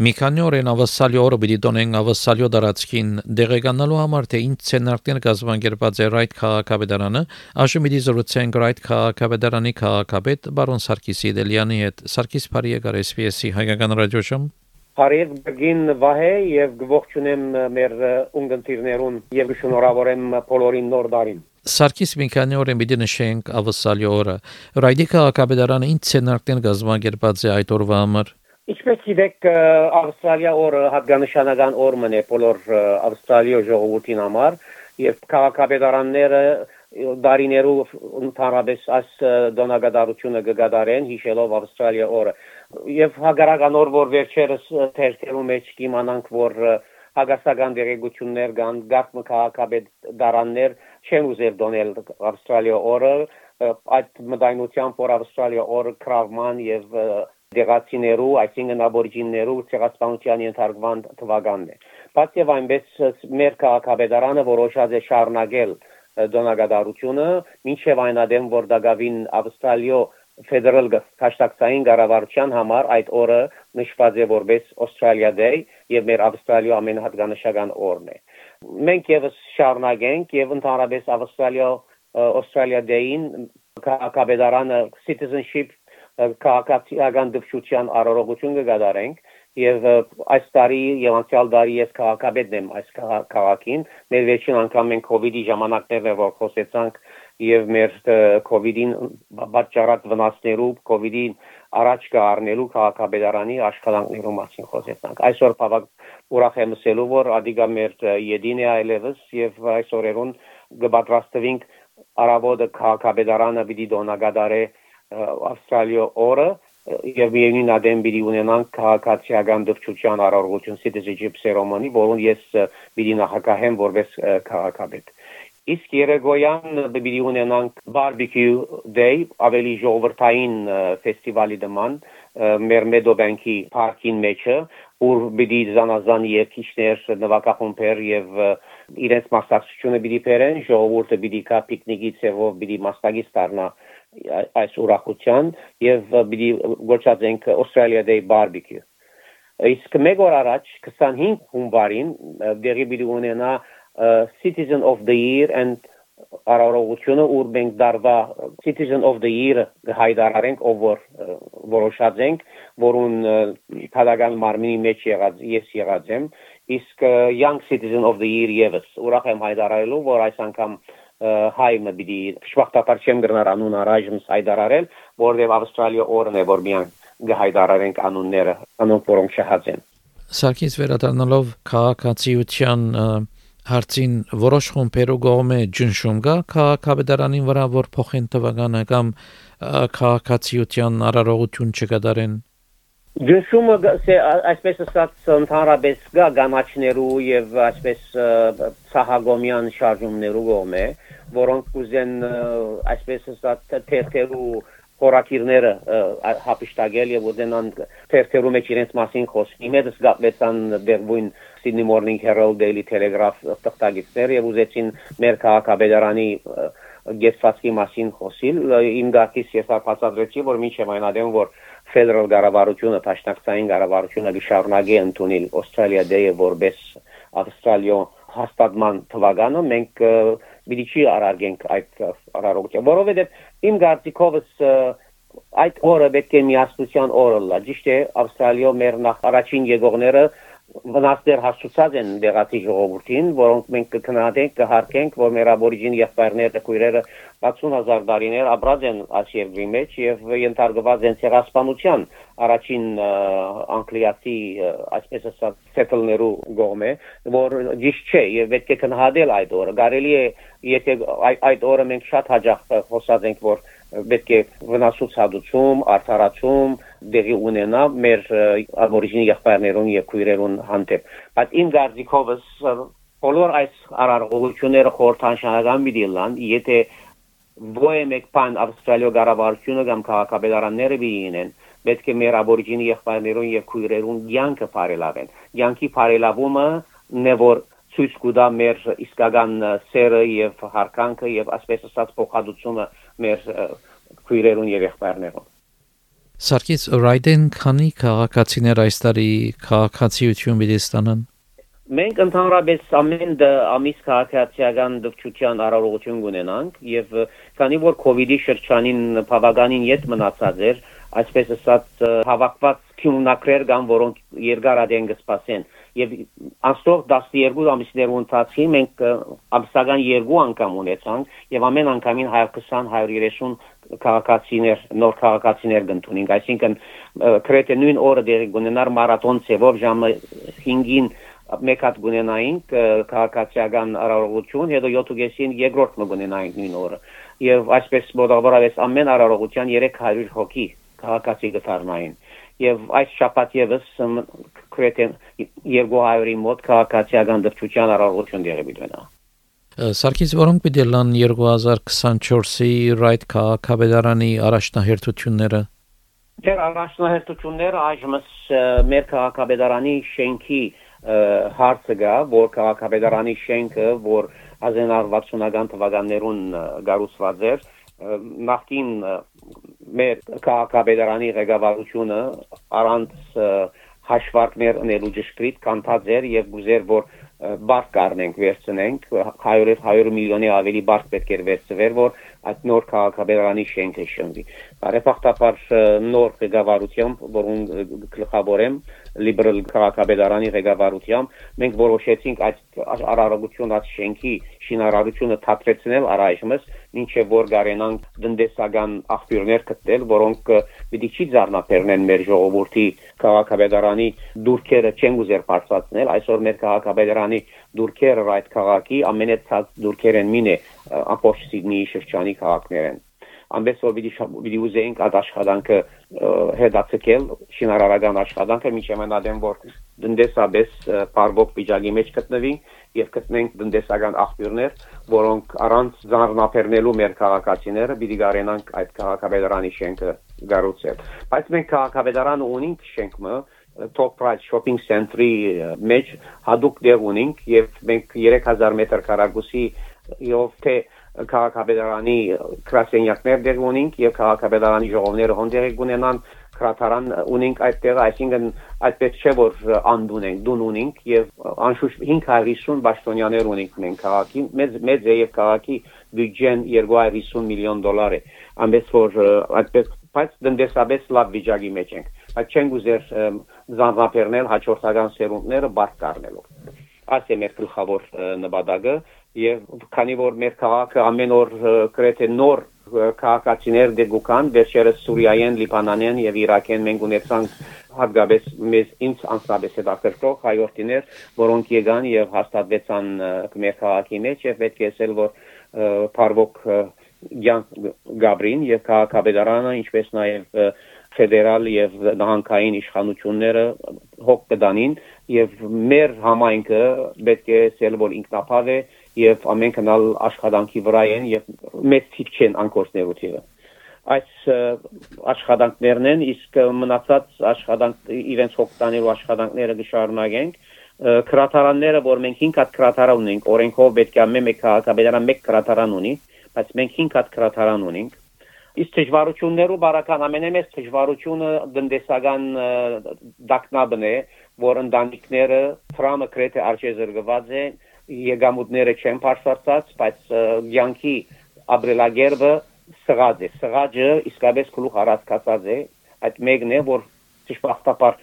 Մի քանի օր են ավասալի օրը պիտի դոնեն ավասալյո դարածքին դեղեկանալու համար թե ինչ ցենարքներ կազմակերպած է այդ քաղաքապետարանը աշու պիտի զրուցեն այդ քաղաքապետարանի քաղաքապետ բարոն Սարգիսի Դելյանի հետ Սարգիս Փարիե գար SPS-ի հայկական ռադիոժում Հարիև բգին վահե եւ գողջունեմ մեր ունգընտիրներուն եւ շնորհավորեմ բոլորին նոր դարին Սարգիս մի քանի օր են պիտի նշենք ավասալի օրը Ռայդի քաղաքապետարանը ինչ ցենարքներ կազմակերպած է այդ օրվա համար Ինչպես գիտեք, Ավստրալիա օրը հատկանշանական օր մնե բոլոր Ավստրալիա ժողովրդին համար եւ քաղաքապետարանները դարիներով ընդհանրապես այս դոնագադարությունը կգադարեն հիշելով Ավստրալիա օրը եւ հագարական օր որ վերջերս թերթերու մեջ կիմանանք որ հագասական դերեկություններ կան գաղտնի քաղաքապետարաններ չեն ուզել դոնել Ավստրալիա օրը այդ մտայնությամբ որ Ավստրալիա օրը կրավման եւ դեղացիներու, այսինքն աբորիջիններու ցեղասպանության ենթարկման թվականն է։ Բայց եւ այնպես մեր քաղաքապետարանը որոշած է շարունակել դոնագադարությունը, ինչեւ այն ադեմ որ դակավին Ավստրալիո ֆեդերալ հաշտակցային կառավարության համար այդ օրը նշված է որպես Australia Day եւ մեր Ավստրալիա ամենահատկանշական օրն է։ Մենք եւս շարունակենք եւ ընդհանրապես Ավստրալիա Australia Day-ին քաղաքապետարանը citizenship քաղաքացիական դպրոցյան արարողություն կգադարենք եւ այս տարի եւ անցյալ տարի ես քաղաքապետն եմ այս քաղաքին մեր վերջին անգամ մենք կ ូវ իդի ժամանակներն որ խոսեցանք եւ մեր կոവിഡին բաճարած վնասներու կոവിഡին առաջ կառնելու քաղաքաբեդարանի աշխատանքներու մասին խոսեցանք այսօր բավակ ուրախ եմ ասելու որ ադիգա մեր յեդինե այլևս եւ այսօր երուն գ បត្តិ ռաստվինք արաբոդը քաղաքաբեդարանը պիտի դոնագադարե Ավստրալիա օրը եւ Վիեննի նադեմբերի ունենան քաղաքացիական դրճության առողջություն citizenship ceremony, որոնց ես մի նախակահեմ որպես քաղաքապետ։ Իսկ Երեգոյան բիբի ունենանք barbecue day, ավելի ժողովրդային ֆեստիվալի դման մեր Մեդոբանկի парքին մեջը, որ բիդի զանազան երկիչներ, նվագախումբեր եւ իրենց մասնակցությունը բիդի բերեն, ժողովուրդը բիդի կա պիկնիկի ցեվով բիդի մասնակից դառնա այս ուրախության եւ պիտի գործածենք Australia Day barbecue։ Իսկ մեկ օր առաջ 25 հունվարին դեղի պիտի ունենա Citizen of the Year and արարողությունը ուր մենք դարվա Citizen of the Year հայտարարենք ով որ որոշած ենք որուն թադական մարմինի մեջ եղած ես եղած եմ իսկ Young Citizen of the Year եւս ուրախ եմ հայտարարելու որ այս անգամ հայմը պիտի շվախտապար չեմ գրնար անուն առայժմ հայտարարել, որովհետև Ավստրալիա օրն է, որ միան գահայտարարենք անունները, անոնք որոնք շահած են։ Սարգիս վերադառնալով քաղաքացիության հարցին որոշ խումբերու կողմէ ջնշում կա քաղաքապետարանին վրա որ փոխեն տվականը կամ քաղաքացիության արարողություն չկատարեն Ջնշումը այսպես ասած ընդհանրապես գա գամաչներու եւ այսպես սահագոմյան շարժումներու կողմէ որոնք կուզեն այսպես ասած թերթերու խորակիրները հապշտագել եւ ուզենան թերթերու մեջ իրենց մասին խոսքի մեծ գապեցան դերվույն Sydney Morning Herald Daily Telegraph տխտագիծներ եւ ուզեցին մեր քաղաքապետարանի գեսվածքի մասին խոսիլ իմ գարկիս ես ապացուցեցի որ մինչև այն ադեմ որ ֆեդերալ կառավարությունը ճաշնակցային կառավարությունը գշարունակի ընդունել Australia Day-ը որպես Ավստրալիա հաստատման թվականը մենք մի չի արարգենք այդ արարողություն, որովհետև իմ կարծիքովս այդ օրը պետք է միասնության օրը լա։ Ճիշտ է, Ավստրալիա մեր նախ առաջին եկողները վնասներ հասցուցած են դեղացի ժողովրդին, որոնք մենք կքննադենք, կհարկենք, որ մեր աբորիջին եղբայրները, քույրերը 60000 տարիներ ապրած են այս երկրի մեջ եւ ենթարկված են ցեղասպանության առաջին անգլիացի այսպես ասած սեթլներու գոմե, որ ճիշտ չէ եւ պետք է քննադել այդ օրը։ Կարելի է եթե այդ օրը մենք շատ հաջող խոսած ենք, որ պետք է վնասուցածում, արդարացում դեղի ունենա մեր աբորիջինի եղբայրներուն եւ քույրերուն հանդեպ։ Բայց իմ գարձիկովս բոլոր այս արարողությունները խորհրդանշանական մի դիլան, եթե ոյ մեկ բան ավստրալիա գարավարությունը կամ քաղաքապետարանները բինեն պետք է մեր աբորիջինի եղբայրներուն եւ քույրերուն ցանկը բարելավեն։ Ցանկի բարելավումը նեվոր ցույց կուտա մեր իսկական սերը եւ հարկանքը եւ ասպես ասած փոխադությունը մեր քույրերուն եւ եղբայրներուն Սարգիս Ռայդեն քանի քաղաքացիներ այս տարի քաղաքացիություն պիտի ստանան։ Մենք ընդհանրապես ամեն ամիս քաղաքացիական դպչության արարողություն ունենանք եւ քանի որ կ ូវ իդի շրջանին բավականին յետ մնացած էր, այսպես ասած հավաքված քյուննակրեր կան, որոնք երկարադեն կսպասեն եւ աստող 12 ամիսներու ընթացքում մենք ամսական երկու անգամ ունեցանք եւ ամեն անգամին 120-130 քաղաքացիներ նոր քաղաքացիներ կընդունենք այսինքն քրեթե նույն օրը դերի գունենար մարաթոն ծևով ժամը 5-ին մեկ հատ գունենայինք քաղաքացիական արարողություն, հետո 7-ին երկրորդ մը գունենայինք նույն օրը։ Եվ այսպես մոտավորապես ամեն արարողության 300 հոգի քաղաքացի գտարնային եւ այս շաբաթ եւս կրեթե 200-ի մոտ քաղաքացիական դպչության արարողություն դեղի բիդենա Սարգիս որոնք պիտի լան 2024-ի ռայդ քաղաքավեդարանի առաջնահերթությունները Դեր առաջնահերթությունները այժմս մեր քաղաքավեդարանի շենքի հարցը գա, որ քաղաքավեդարանի շենքը, որ 1960-ական թվականներուն գարուցված էր, նախքին մեր քաղաքապետարանի ղեկավարությունը առանց հաշվարկներ ունելու ճշգրիտ կանթած էր եւ գուզեր որ բարկ կառնենք վերցնենք 100 100 միլիոնի ավելի բարկ պետք էր վերցվեր որ այդ նոր քաղաքապետարանի շենքը շնորհի բարեփոխտապար նոր ղեկավարությամբ որուն գլխավորեմ լիբերալ քաղաքապետարանի ղեկավարությամբ մենք որոշեցինք այդ արարողություն այդ շենքի շինարարությունը թաքցնել առայժմս ինչեւ որ գարենանք դնդեսական աղբյուրներ գտնել որոնք պիտի չի զառնապերնեն մեր ժողովրդի քաղաքապետարանի դուրքերը չեն ուզեր բարձրացնել այսօր մեր քաղաքապետարանի դուրքերը այդ քաղաքի ամենեցած դուրքերեն մինե ամբողջ Սիդնեի շրջանի քաղաքներեն անվես որ պիտի պիտի ուզեինք այդ աշխատանքը հետացկել շինարարական աշխատանքը միջև մենադեմ որ դնդեսաբես բարվոք վիճակի մեջ գտնվի եւ գտնենք դնդեսական աղբյուրներ որոնք առանց զարնապերնելու մեր քաղաքացիները պիտի գարենանք այդ քաղաքավետարանի շենքը գառուցել բայց մենք քաղաքավետարանը ունենք շենքը top price shopping center-ի մեջ հadoop դեր ունենք եւ մենք 3000 մետր քառակուսի եւ թե քաղաքապետարանի քրասենյակներ դեր ունենք եւ քաղաքապետարանի ժողովները հոնդեր ունենան քրատարան ունենք այդտեղ այսինքն այդպես չէ որ անդուն ենք դուն ունենք եւ անշուշտ 550 բաշտոնյաներ ունենք մենք քաղաքի մեծ մեծ է եւ քաղաքի բյուջեն 250 միլիոն դոլար է ամենից որ այդպես բայց դնդեսաբես լավ վիճակի մեջ ենք բայց չենք ուզեր զանրապերնել հաջորդական սերունդները բարդ կառնելով այս է մեր գլխավոր նպատակը եւ քանի որ մեր քաղաքը ամեն օր գրեթե նոր քաղաքացիներ դեգուկան վերջերս Սուրիայեն, Լիբանանեն եւ Իրաքեն մենք ունեցանք հատկապես մեզ ինձ անձնապես հետաքրքրող հայորդիներ, որոնք եկան եւ հաստատվեցան մեր քաղաքի մեջ եւ պետք է ասել որ Փարվոք Յան Գաբրին եւ քաղաքապետարանը ինչպես նաեւ ֆեդերալ եւ նահանգային իշխանությունները հոգ կդանին եւ մեր համայնքը պետք է ասել որ ինքնապավ է եւ ամենքանալ աշխատանքի վրա են եւ մեծ թիվ չեն անկորսներու թիվը այս աշխատանքներն են իսկ մնացած աշխատանք իրենց հոգտանելու աշխատանքները կշարունակենք քրատարանները որ մենք 5 հատ քրատարան ունենք օրենքով պետք է ամեն մեկ քաղաքապետարան մեկ քրատարան ունի բայց մենք 5 հատ քրատարան ունենք իսկ դժվարություններով բարական ամենամեծ դժվարությունը դնդեսական դակնաբն է որ ընտանիքները ֆրամը կրեթե արժեզրկված են եկամուտները չեն բարձրացած, բայց յանքի ապրելագերբը սղաձ է։ Սղաճը իսկապես գլուխ առածկացած է։ Այդ մեկն է, որ ճշմարտաբար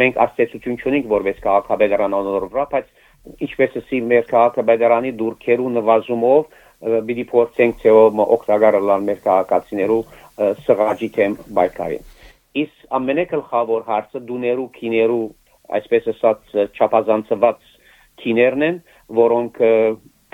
մենք աստեցություն չունենք որպես քաղաքաբեդարան անորովրա, բայց ինչպես էսի մեր քաղաքաբեդարանի դուրքերու նվազումով բիդի փորձենք ցեով օկտագարալ մեր քաղաքացիներու սղաճի թեմ բայկարին։ Իս ամենակլխավոր հարցը դուներու քիներու այսպես ասած չափազանցված քիներն են, որոնք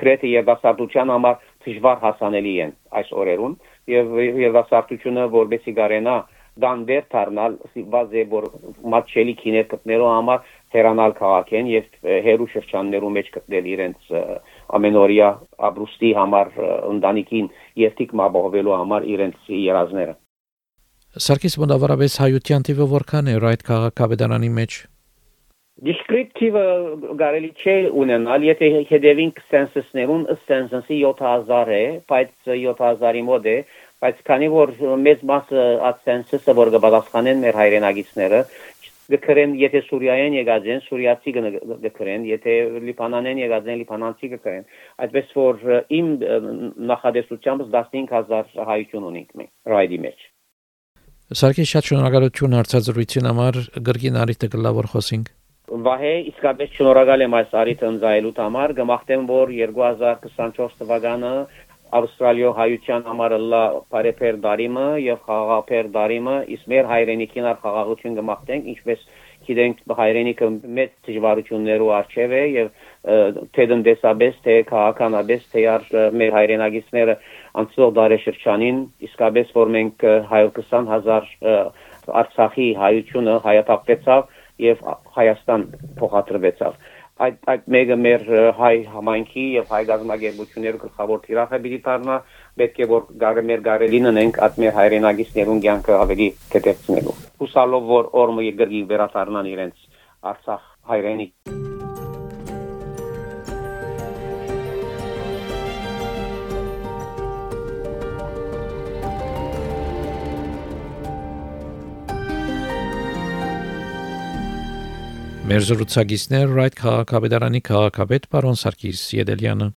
գրեթե երդասարտության համար դժվար հասանելի են այս օրերուն եւ երդասարտությունը որբեսի գարենա դանդեր դառնալ վազե որ մատչելի քիներ գտնելու համար հերանալ քաղաքեն եւ հերու շրջաններու մեջ գտնել իրենց ամենօրյա ապրուստի համար ընտանիքին եթիկ մաբողվելու համար իրենց երազները Սարգիս բնավորապես հայության տիվը որքան է այդ քաղաքավետարանի մեջ? Դիսկրիպտիվը կարելի չէ ունենալ, եթե հետևենք սենսուսներուն, սենսուսի 7000 է, բայց 7000-ի մոտ է, բայց քանի որ մեծ մասը ացենսը որ կպատասխանեն մեր հայրենագիցները գկրեն եթե Սուրիայեն եկած են Սուրիացի գկրեն եթե Լիբանանեն եկած են Լիբանանցի գկրեն այդպես որ իմ նախադեсությամբ 15000 հայություն ունենք մենք ռայդի մեջ Սարգիս շատ շնորհակալություն արծազրույցին համար գրգին արիթը գլավոր խոսինք Վահե իսկապես շնորհակալ եմ այս արիթը ընձայելու համար գմախտեմ որ 2024 թվականը Ավստրալիո հայության համար լա բարեփեր դարիմը եւ խաղաղապեր դարիմը իսկ մեր հայրենիքին առ խաղաղություն կմաղթենք ինչպես գիտենք հայրենիքը մեծ դժվարություններով արժև է եւ թե դնդեսաբես թե քաղաքանաբես թե ար մեր հայրենագիցները անցող դարաշրջանին իսկապես որ մենք 120000 Արցախի հայությունը հայապապեցավ եւ Հայաստան փոխադրվեցավ այդ այդ մեկը մեր հայ համայնքի եւ հայ գազམ་ագերբությունների գլխավոր թիրախը պիտի դառնա պետք է որ գարը մեր գարելին ունենք այդ մեր հայրենագիցներուն կյանքը ավելի կետեցնելու հուսալով որ օրմը գրգի վերադառնան իրենց արցախ հայրենիք Մեր զրուցակիցներ Ռայթ քաղաքապետարանի քաղաքապետ պարոն Սարգիս Յեդելյանը